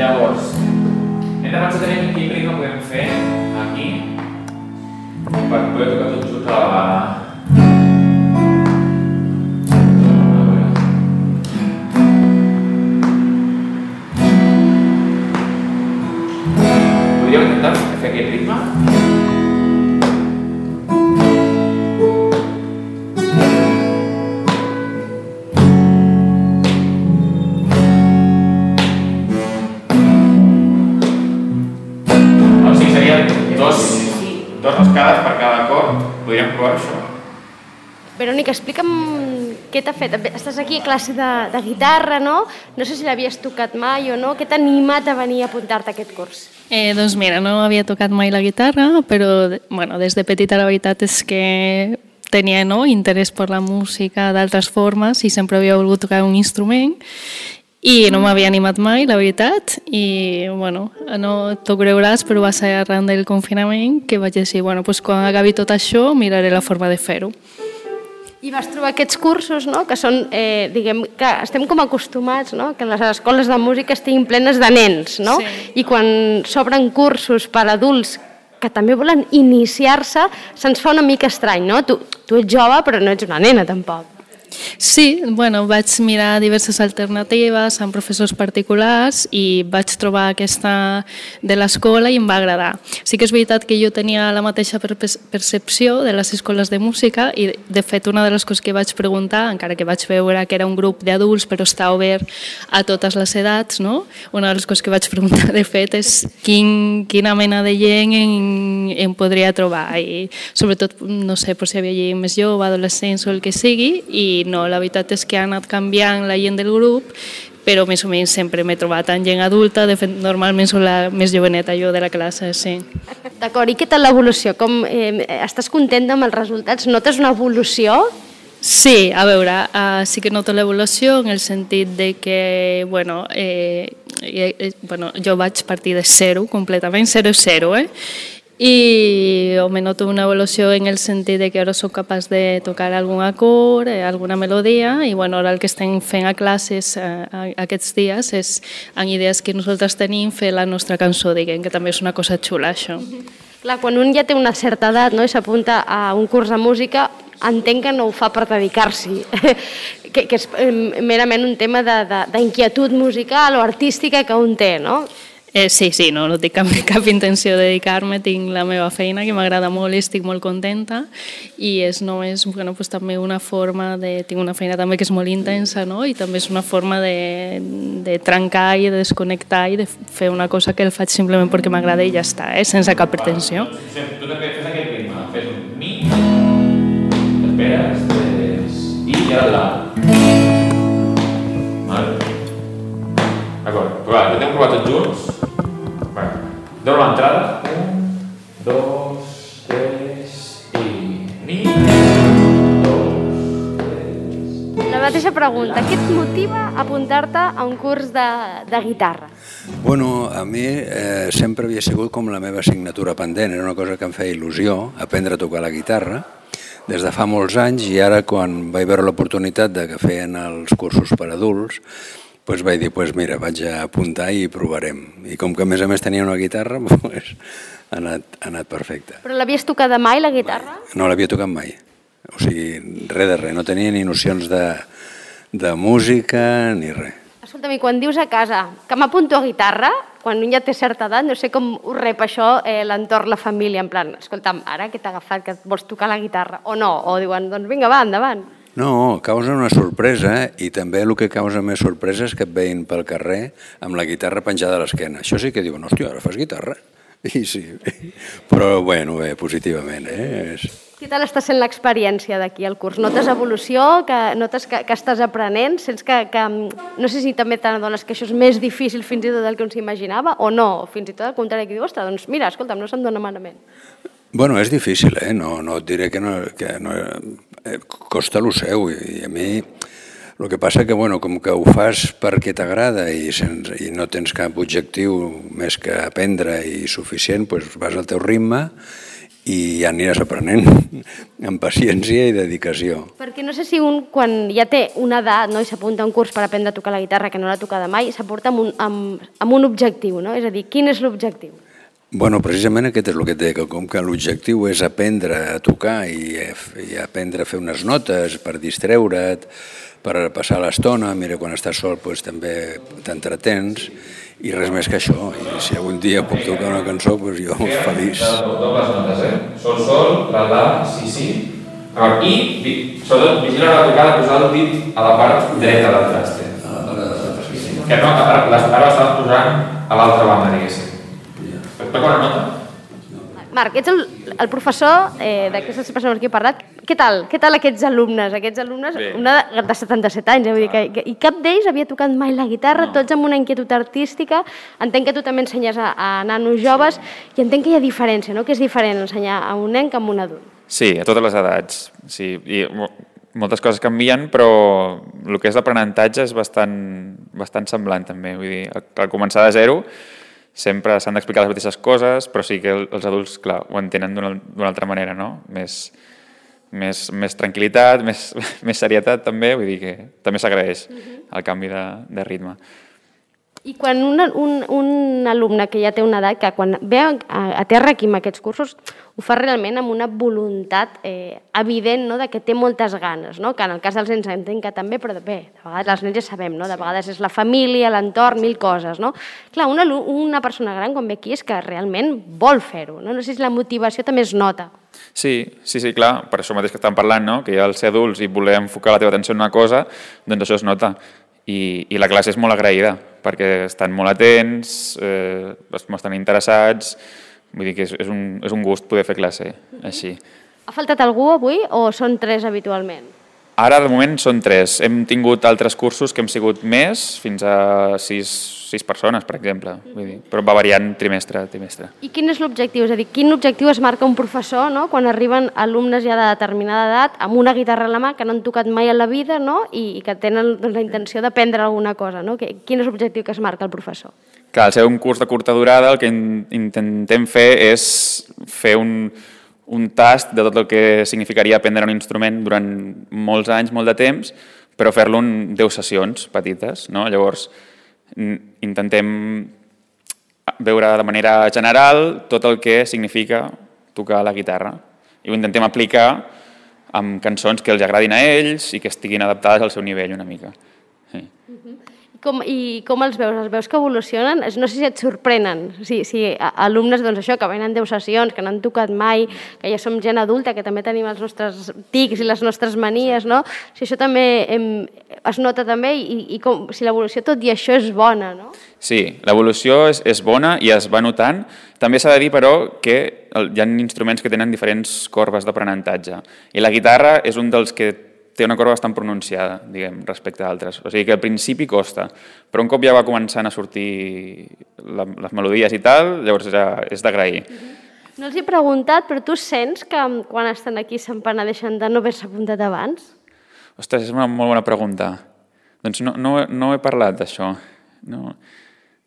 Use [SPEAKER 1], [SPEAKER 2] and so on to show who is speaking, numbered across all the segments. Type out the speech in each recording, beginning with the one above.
[SPEAKER 1] Llavors, hem de pensar també quin ritme podem fer aquí per poder tocar tots junts a la vegada. Dos escales per cada acord. Podríem provar això.
[SPEAKER 2] Verònica, explica'm què t'ha fet. Estàs aquí a classe de, de guitarra, no? No sé si l'havies tocat mai o no. Què t'ha animat a venir a apuntar-te a aquest curs?
[SPEAKER 3] Eh, doncs mira, no havia tocat mai la guitarra, però bueno, des de petita la veritat és que tenia no, interès per la música d'altres formes i sempre havia volgut tocar un instrument i no m'havia animat mai, la veritat, i bueno, no t'ho creuràs, però va ser arran del confinament que vaig dir, bueno, pues quan acabi tot això miraré la forma de fer-ho.
[SPEAKER 2] I vas trobar aquests cursos, no?, que són, eh, diguem, que estem com acostumats, no?, que les escoles de música estiguin plenes de nens, no?
[SPEAKER 3] Sí.
[SPEAKER 2] I quan s'obren cursos per a adults que també volen iniciar-se, se'ns fa una mica estrany, no? Tu, tu ets jove, però no ets una nena, tampoc.
[SPEAKER 3] Sí, bueno, vaig mirar diverses alternatives amb professors particulars i vaig trobar aquesta de l'escola i em va agradar. Sí que és veritat que jo tenia la mateixa per- percepció de les escoles de música i, de fet, una de les coses que vaig preguntar, encara que vaig veure que era un grup d'adults però està obert a totes les edats, no? una de les coses que vaig preguntar, de fet, és quin, quina mena de gent em, em podria trobar i sobretot, no sé, per si hi havia gent més jove, adolescents o el que sigui i no, la veritat és que ha anat canviant la gent del grup però més o menys sempre m'he trobat en gent adulta, de fet normalment soc la més joveneta jo de la classe, sí.
[SPEAKER 2] D'acord, i què tal l'evolució? Com, eh, estàs contenta amb els resultats? Notes una evolució?
[SPEAKER 3] Sí, a veure, uh, sí que noto l'evolució en el sentit de que, bueno, eh, eh, bueno, jo vaig partir de zero, completament, zero zero, eh? I home, noto una evolució en el sentit de que ara sóc capaç de tocar algun acord, eh, alguna melodia, i bueno, ara el que estem fent a classes eh, aquests dies és, en idees que nosaltres tenim, fer la nostra cançó, diguem, que també és una cosa xula, això.
[SPEAKER 2] Clar, quan un ja té una certa edat no, i s'apunta a un curs de música, entenc que no ho fa per dedicar-s'hi, que, que és merament un tema d'inquietud musical o artística que un té, no?
[SPEAKER 3] Eh, sí, sí, no, no tinc cap, cap intenció de dedicar-me, tinc la meva feina que m'agrada molt i estic molt contenta i és només bueno, pues, també una forma de... Tinc una feina també que és molt intensa no? i també és una forma de, de trencar i de desconnectar i de fer una cosa que el faig simplement perquè m'agrada i ja està, eh? sense cap pretensió.
[SPEAKER 1] Tu també fes aquest ritme. Fes un mi, esperes, i ara la. Vale. D'acord, però va, podem provar tots junts? Dono l'entrada. Un, dos, tres, i mi, dos, tres,
[SPEAKER 2] La mateixa pregunta, què et motiva a apuntar-te a un curs de, de guitarra?
[SPEAKER 4] Bueno, a mi eh, sempre havia sigut com la meva assignatura pendent, era una cosa que em feia il·lusió, aprendre a tocar la guitarra, des de fa molts anys i ara quan vaig veure l'oportunitat de que feien els cursos per adults, doncs vaig dir, pues mira, vaig a apuntar i provarem. I com que a més a més tenia una guitarra, doncs ha anat, ha anat perfecte.
[SPEAKER 2] Però l'havies tocada mai, la guitarra?
[SPEAKER 4] No l'havia tocat mai. O sigui, res de res, no tenia ni nocions de, de música ni res.
[SPEAKER 2] Escolta'm, i quan dius a casa que m'apunto a guitarra, quan un ja té certa edat, no sé com ho rep això eh, l'entorn, la família, en plan, escolta'm, ara que t'ha agafat, que vols tocar la guitarra, o no, o diuen, doncs vinga, va, endavant.
[SPEAKER 4] No, causa una sorpresa i també el que causa més sorpresa és que et veïn pel carrer amb la guitarra penjada a l'esquena. Això sí que diuen, hòstia, ara fas guitarra? I sí, però bueno, bé, positivament, eh? És...
[SPEAKER 2] Què tal està sent l'experiència d'aquí al curs? Notes evolució? Que, notes que, que estàs aprenent? Sents que, que... No sé si també t'adones que això és més difícil fins i tot del que un s'imaginava o no? Fins i tot al contrari, que diu, ostres, doncs mira, escolta'm, no se'm dona malament.
[SPEAKER 4] Bueno, és difícil, eh? No, no et diré que no... Que no eh, costa lo seu i, i a mi... El que passa que, bueno, com que ho fas perquè t'agrada i, sense, i no tens cap objectiu més que aprendre i suficient, doncs vas al teu ritme i ja aniràs aprenent amb paciència i dedicació.
[SPEAKER 2] Perquè no sé si un, quan ja té una edat no, i s'apunta a un curs per aprendre a tocar la guitarra que no l'ha tocada mai, s'aporta amb, un, amb, amb un objectiu, no? És a dir, quin és l'objectiu?
[SPEAKER 4] Bueno, precisament aquest és el que et deia, que com que l'objectiu és aprendre a tocar i, i aprendre a fer unes notes per distreure't, per passar l'estona, mira, quan estàs sol doncs, també t'entretens, i res més que això. I si algun dia puc tocar una cançó, doncs jo feliç.
[SPEAKER 1] Eh? Sol, sol, la, la, si, si. I, sobretot, vigila la tocada posar el dit a la part dreta del traste. Que no, ara, l'estàs posant a l'altra banda, diguéssim. Una nota.
[SPEAKER 2] Marc, ets el, el professor eh, d'aquestes persones que he parlat. Què tal? Què tal aquests alumnes? Aquests alumnes,
[SPEAKER 1] Bé.
[SPEAKER 2] una de, de 77 anys, eh? Vull dir que, que, i cap d'ells havia tocat mai la guitarra, no. tots amb una inquietud artística. Entenc que tu també ensenyes a, a nanos joves i entenc que hi ha diferència, no? Que és diferent ensenyar a un nen que a un adult.
[SPEAKER 5] Sí, a totes les edats. Sí, i mo- moltes coses canvien, però el que és l'aprenentatge és bastant, bastant semblant també. Vull dir, al començar de zero sempre s'han d'explicar les mateixes coses, però sí que el- els adults, clar, ho entenen d'una d'una altra manera, no? Més, més, més tranquil·litat, més, més serietat també, vull dir que també s'agraeix el canvi de, de ritme.
[SPEAKER 2] I quan un, un, un alumne que ja té una edat, que quan ve a, a terra aquí amb aquests cursos, ho fa realment amb una voluntat eh, evident no? de que té moltes ganes, no? que en el cas dels nens entenc que també, però bé, de vegades els nens ja sabem, no? de vegades és la família, l'entorn, mil coses. No? Clar, una, una persona gran quan ve aquí és que realment vol fer-ho, no? no sé si la motivació també es nota.
[SPEAKER 5] Sí, sí, sí, clar, per això mateix que estàvem parlant, no? que ja al ser adults i voler enfocar la teva atenció en una cosa, doncs això es nota. I, i la classe és molt agraïda, perquè estan molt atents, eh, estan interessats, vull dir que és, és, un, és un gust poder fer classe així.
[SPEAKER 2] Ha faltat algú avui o són tres habitualment?
[SPEAKER 5] Ara, de moment, són tres. Hem tingut altres cursos que hem sigut més, fins a sis, sis persones, per exemple. Vull dir, però va variant trimestre a trimestre.
[SPEAKER 2] I quin és l'objectiu? És a dir, quin objectiu es marca un professor no? quan arriben alumnes ja de determinada edat amb una guitarra a la mà que no han tocat mai a la vida no? I, i que tenen doncs, la intenció d'aprendre alguna cosa? No? Que, quin és l'objectiu que es marca el professor?
[SPEAKER 5] Clar, al ser un curs de curta durada, el que in- intentem fer és fer un, un tast de tot el que significaria aprendre un instrument durant molts anys, molt de temps, però fer-lo en 10 sessions petites. No? Llavors, intentem veure de manera general tot el que significa tocar la guitarra i ho intentem aplicar amb cançons que els agradin a ells i que estiguin adaptades al seu nivell una mica. Sí.
[SPEAKER 2] I com, I com els veus? Els veus que evolucionen? No sé si et sorprenen, si, si alumnes doncs això, que venen 10 sessions, que no han tocat mai, que ja som gent adulta, que també tenim els nostres tics i les nostres manies, no? Si això també em, es nota també i, i com, si l'evolució tot i això és bona, no?
[SPEAKER 5] Sí, l'evolució és, és bona i es va notant. També s'ha de dir, però, que hi ha instruments que tenen diferents corbes d'aprenentatge. I la guitarra és un dels que té una corba bastant pronunciada, diguem, respecte a altres. O sigui que al principi costa, però un cop ja va començant a sortir la, les melodies i tal, llavors ja és d'agrair.
[SPEAKER 2] No els he preguntat, però tu sents que quan estan aquí se'n penedeixen de no haver-se apuntat abans?
[SPEAKER 5] Ostres, és una molt bona pregunta. Doncs no, no, no he parlat d'això. No.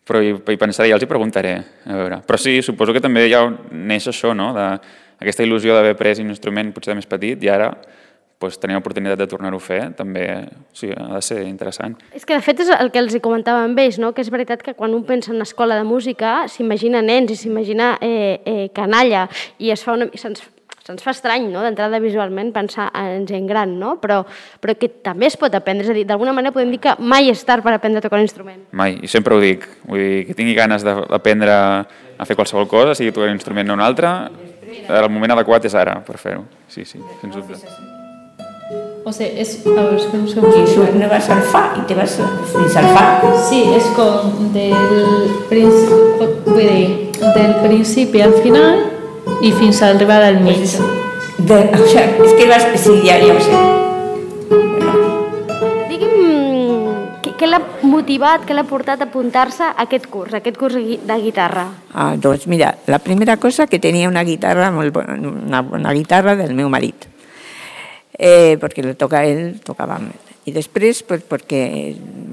[SPEAKER 5] Però hi, hi pensaré, ja els hi preguntaré. A veure. Però sí, suposo que també ja neix això, no? De, aquesta il·lusió d'haver pres un instrument potser més petit i ara doncs, tenir l'oportunitat de tornar-ho a fer també sí, ha de ser interessant.
[SPEAKER 2] És que de fet és el que els hi comentava amb ells, no? que és veritat que quan un pensa en escola de música s'imagina nens i s'imagina eh, eh, canalla i es fa una... se'ns se'ns fa estrany, no?, d'entrada visualment pensar en gent gran, no? Però, però que també es pot aprendre, és a dir, d'alguna manera podem dir que mai és tard per aprendre a tocar un instrument.
[SPEAKER 5] Mai, i sempre ho dic. Vull dir, que tingui ganes de- d'aprendre a fer qualsevol cosa, sigui tocar un instrument o un altre, el moment adequat és ara per fer-ho. Sí, sí, sens dubte.
[SPEAKER 3] O sea, es, a un segundo.
[SPEAKER 6] Y tú no vas al fa y te vas fins al fa.
[SPEAKER 3] Sí, es con del, principi, del principi al final i fins a arribar al mig.
[SPEAKER 6] Pues eso. De, o sea, es que vas... Sí, ya, ya ho sé. Bueno,
[SPEAKER 2] Digui'm, què, l'ha motivat, què l'ha portat a apuntar-se a aquest curs, a aquest curs de guitarra?
[SPEAKER 6] ah, doncs mira, la primera cosa que tenia una guitarra, molt bona, una, una guitarra del meu marit, eh, perquè lo toca ell, tocava amb ell. I després, pues, perquè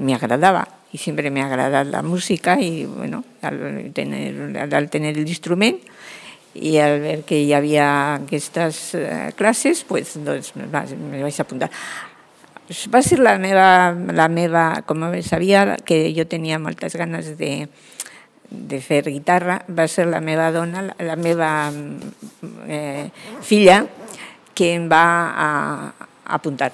[SPEAKER 6] m'agradava, i sempre m'ha agradat la música, i bueno, al tener, al tener el instrument, i al veure que hi havia aquestes eh, classes, pues, doncs, me vaig apuntar. Va ser la meva, la meva, com sabia que jo tenia moltes ganes de, de fer guitarra, va ser la meva dona, la, meva eh, filla, que em va a, a apuntar.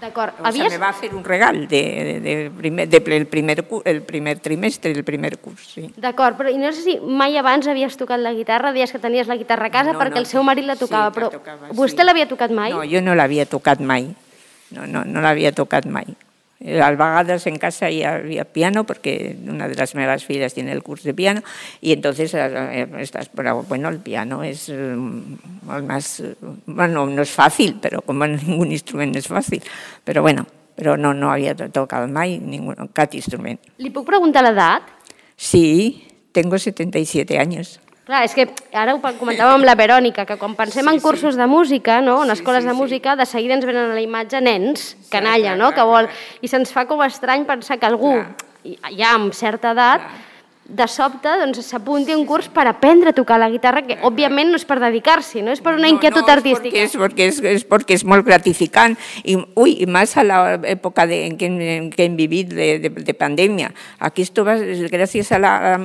[SPEAKER 2] D'acord.
[SPEAKER 6] O sigui, me va fer un regal de, de, de primer, de, el, primer, el primer trimestre, el primer curs, sí.
[SPEAKER 2] D'acord, però i no sé si mai abans havies tocat la guitarra, deies que tenies la guitarra a casa
[SPEAKER 6] No,
[SPEAKER 2] perquè
[SPEAKER 6] no.
[SPEAKER 2] el seu marit la tocava,
[SPEAKER 6] Sí,
[SPEAKER 2] però
[SPEAKER 6] la tocava,
[SPEAKER 2] vostè
[SPEAKER 6] sí.
[SPEAKER 2] l'havia tocat mai?
[SPEAKER 6] No, jo no l'havia tocat mai. No, no, no l'havia tocat mai. Eh, A vegades en casa hi havia piano porque una de las meves filles tiene el curs de piano y entonces eh, estás, pero bueno, el piano es eh, el más, eh, bueno, no es fácil, pero como ningún instrumento es fácil, pero bueno, però no, no havia tocat mai ningún, cap instrument.
[SPEAKER 2] Li puc preguntar l'edat?
[SPEAKER 6] Sí, tengo 77 años.
[SPEAKER 2] Clar, és que ara ho comentàvem amb la Verònica, que quan pensem en cursos de música, no? en escoles de música, de seguida ens venen a la imatge nens, canalla, no? que vol... I se'ns fa com estrany pensar que algú, ja amb certa edat, de sobte doncs, s'apunti a un curs per aprendre a tocar la guitarra, que òbviament no és per dedicar-s'hi, no és per una inquietud
[SPEAKER 6] no,
[SPEAKER 2] artística.
[SPEAKER 6] Es porque es, es porque es muy gratificante y, uy, y más a la época de, en, que, en que hem vivit de, de, de pandemia. Aquí esto va gracias a, la,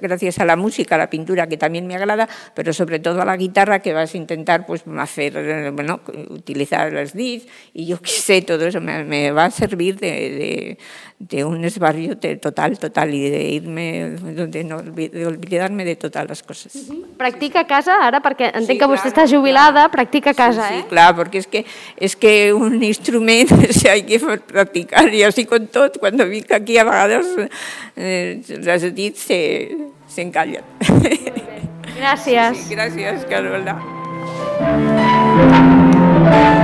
[SPEAKER 6] gracias a la música, a la pintura, que también me agrada, pero sobre todo a la guitarra, que vas a intentar pues, hacer, bueno, utilizar los dits y yo qué sé, todo eso me, me va a servir de, de, de un esbarrio total, total, y de irme, de, no, de olvidarme de todas las cosas.
[SPEAKER 2] Practica a casa ara, perquè entenc
[SPEAKER 6] Sí,
[SPEAKER 2] que vostè
[SPEAKER 6] claro,
[SPEAKER 2] està jubilada, practica a casa,
[SPEAKER 6] sí, sí,
[SPEAKER 2] eh?
[SPEAKER 6] claro, porque es que, es que un instrumento se hay que practicar y así con todo, cuando vi que aquí a vegades eh, les dits se, se.
[SPEAKER 2] Gràcies.
[SPEAKER 6] Sí, gràcies, Carola.
[SPEAKER 2] Vinga,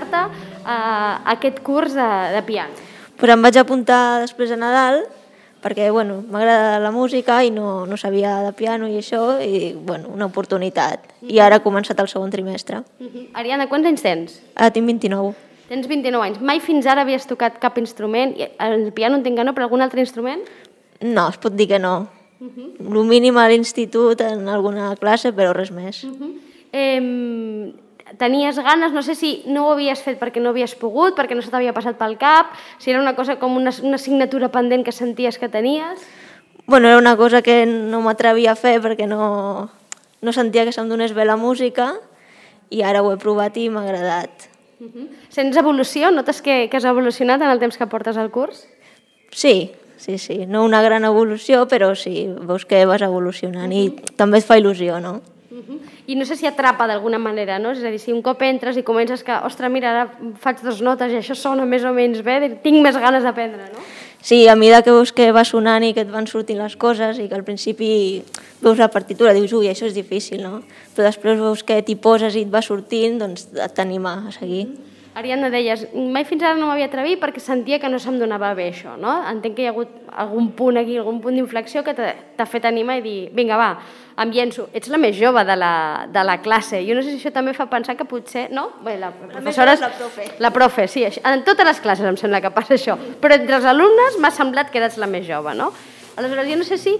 [SPEAKER 2] apuntar-te a aquest curs de, de piano?
[SPEAKER 7] Pues em vaig apuntar després de Nadal perquè bueno, m'agrada la música i no, no sabia de piano i això, i bueno, una oportunitat. I ara he començat el segon trimestre.
[SPEAKER 2] Ariadna, quants anys tens?
[SPEAKER 7] Ara tinc 29.
[SPEAKER 2] Tens 29 anys. Mai fins ara havies tocat cap instrument? El piano entenc que no, però algun altre instrument?
[SPEAKER 7] No, es pot dir que no. El mínim a l'institut, en alguna classe, però res més.
[SPEAKER 2] Eh, tenies ganes, no sé si no ho havies fet perquè no havies pogut, perquè no se t'havia passat pel cap, si era una cosa com una, una assignatura pendent que senties que tenies...
[SPEAKER 7] Bueno, era una cosa que no m'atrevia a fer perquè no, no sentia que se'm donés bé la música i ara ho he provat i m'ha agradat.
[SPEAKER 2] Sents evolució? Notes que, que has evolucionat en el temps que portes al curs?
[SPEAKER 7] Sí, sí, sí. No una gran evolució, però sí, veus que vas evolucionant i també et fa il·lusió, no?
[SPEAKER 2] I no sé si atrapa d'alguna manera, no? És a dir, si un cop entres i comences que, ostres, mira, ara faig dues notes i això sona més o menys bé, tinc més ganes d'aprendre, no?
[SPEAKER 7] Sí, a mesura que veus que va sonant i que et van sortint les coses i que al principi veus la partitura, dius, ui, això és difícil, no? Però després veus que t'hi poses i et va sortint, doncs t'anima a seguir.
[SPEAKER 2] Ariadna, deies, mai fins ara no m'havia atrevit perquè sentia que no se'm donava bé això, no? Entenc que hi ha hagut algun punt aquí, algun punt d'inflexió que t'ha fet animar i dir, vinga, va, em llenço. Ets la més jove de la, de la classe. Jo no sé si això també fa pensar que potser, no? Bé, la, la professora...
[SPEAKER 7] és la profe.
[SPEAKER 2] La profe, sí. això- En totes les classes em sembla que passa això. Però entre els alumnes m'ha semblat que eres la més jove, no? Aleshores, jo no sé si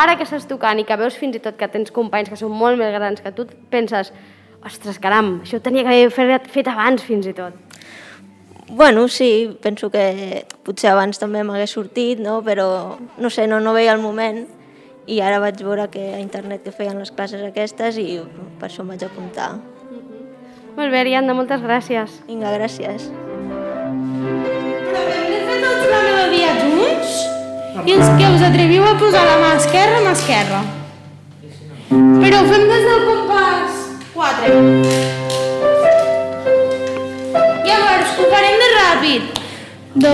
[SPEAKER 2] ara que estàs tocant i que veus fins i tot que tens companys que són molt més grans que tu, penses, ostres, caram, això ho tenia que haver fet, fet abans fins i tot.
[SPEAKER 7] Bueno, sí, penso que potser abans també m'hagués sortit, no? però no sé, no, no veia el moment i ara vaig veure que a internet que feien les classes aquestes i per això em vaig apuntar.
[SPEAKER 2] Molt bé, Ariadna, moltes gràcies.
[SPEAKER 7] Vinga, gràcies.
[SPEAKER 8] Però hem de fer tots la melodia junts? I els que us atreviu a posar la mà esquerra, mà esquerra. Però ho fem des del compàs 4. Llavors, ho farem més ràpid. Do,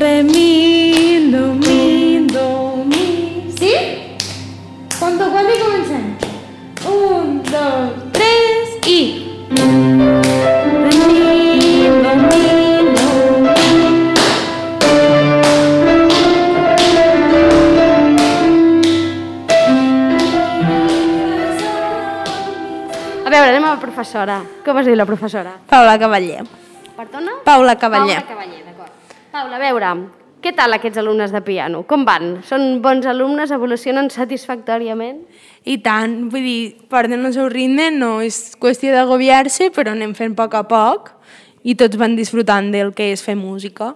[SPEAKER 8] re, mi,
[SPEAKER 2] professora? Com es diu la professora?
[SPEAKER 8] Paula Cavaller.
[SPEAKER 2] Perdona?
[SPEAKER 8] Paula Cavaller.
[SPEAKER 2] Paula Cavaller, d'acord. Paula, a veure, què tal aquests alumnes de piano? Com van? Són bons alumnes? Evolucionen satisfactòriament?
[SPEAKER 8] I tant, vull dir, porten el seu ritme, no és qüestió d'agobiar-se, però anem fent a poc a poc i tots van disfrutant del que és fer música.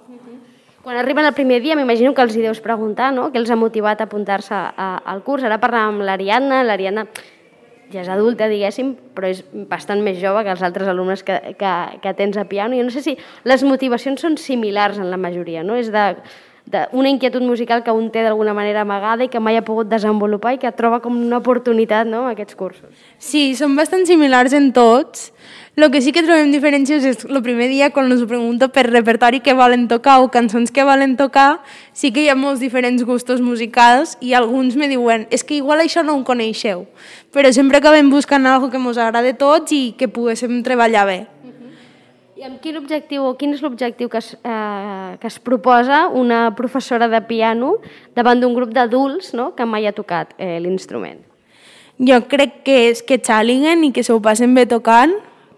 [SPEAKER 2] Quan arriben el primer dia, m'imagino que els hi deus preguntar, no?, què els ha motivat a apuntar-se al curs. Ara parlàvem amb l'Ariadna, l'Ariadna ja és adulta, diguéssim, però és bastant més jove que els altres alumnes que, que, que tens a piano. Jo no sé si les motivacions són similars en la majoria, no? És de, una inquietud musical que un té d'alguna manera amagada i que mai ha pogut desenvolupar i que troba com una oportunitat, no?, aquests cursos.
[SPEAKER 8] Sí, són bastant similars en tots. El que sí que trobem diferències és el primer dia quan ho pregunto per repertori que volen tocar o cançons que volen tocar, sí que hi ha molts diferents gustos musicals i alguns me diuen és que igual això no ho coneixeu, però sempre acabem buscant algo que ens agrada a tots i que poguéssim treballar bé.
[SPEAKER 2] I amb quin objectiu o quin és l'objectiu que, es, eh, que es proposa una professora de piano davant d'un grup d'adults no, que mai ha tocat eh, l'instrument?
[SPEAKER 8] Jo crec que és que xàliguen i que se ho passen bé tocant,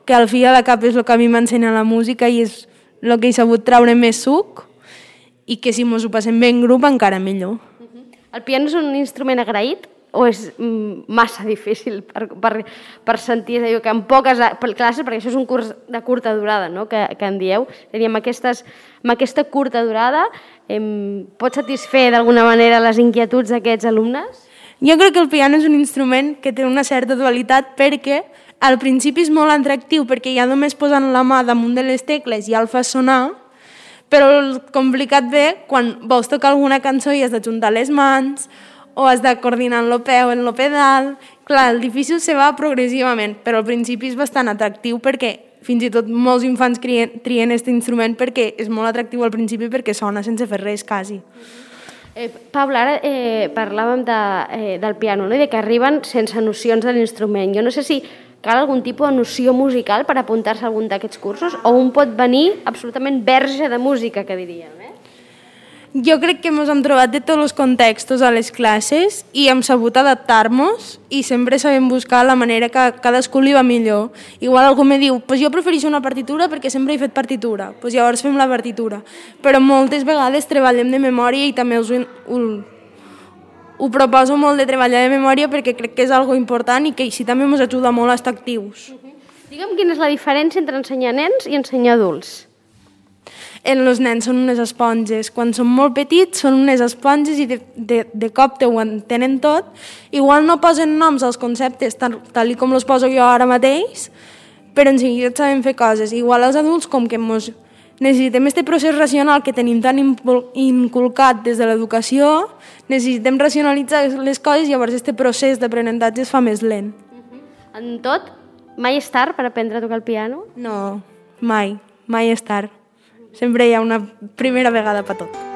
[SPEAKER 8] que al fi a la cap és el que a mi m'ensenya la música i és el que he sabut treure més suc i que si mos ho passem bé en grup encara millor.
[SPEAKER 2] El piano és un instrument agraït o és mm, massa difícil per, per, per sentir, és a dir, que en poques classes, perquè això és un curs de curta durada, no?, que, que en dieu, dir, amb, aquestes, amb aquesta curta durada em, pot satisfer d'alguna manera les inquietuds d'aquests alumnes?
[SPEAKER 8] Jo crec que el piano és un instrument que té una certa dualitat perquè al principi és molt atractiu perquè ja només posant la mà damunt de les tecles ja el fas sonar, però el complicat ve quan vols tocar alguna cançó i has d'ajuntar les mans o has de coordinar el peu en el pedal. Clar, el difícil se va progressivament, però al principi és bastant atractiu perquè fins i tot molts infants trien, trien aquest instrument perquè és molt atractiu al principi perquè sona sense fer res quasi.
[SPEAKER 2] Eh, Paula, ara eh, parlàvem de, eh, del piano, no? i de que arriben sense nocions de l'instrument. Jo no sé si cal algun tipus de noció musical per apuntar-se a algun d'aquests cursos o un pot venir absolutament verge de música, que diríem. Eh?
[SPEAKER 8] Jo crec que ens hem trobat de tots els contextos a les classes i hem sabut adaptar-nos i sempre sabem buscar la manera que cadascú li va millor. Igual algú me diu, pues jo prefereixo una partitura perquè sempre he fet partitura, pues llavors fem la partitura. Però moltes vegades treballem de memòria i també us ho, ho, ho proposo molt de treballar de memòria perquè crec que és algo important i que així també ens ajuda molt a estar actius.
[SPEAKER 2] Digue'm quina és la diferència entre ensenyar nens i ensenyar adults.
[SPEAKER 8] En els nens són unes esponges. Quan són molt petits són unes esponges i de, de, de cop ho entenen tot. Igual no posen noms als conceptes tal, tal i com els poso jo ara mateix, però en seguida saben fer coses. Igual els adults, com que mos necessitem este procés racional que tenim tan inculcat des de l'educació, necessitem racionalitzar les coses i llavors este procés d'aprenentatge es fa més lent.
[SPEAKER 2] En tot, mai és tard per aprendre a tocar el piano?
[SPEAKER 8] No, mai, mai és tard. Sempre hi ha una primera vegada per tot.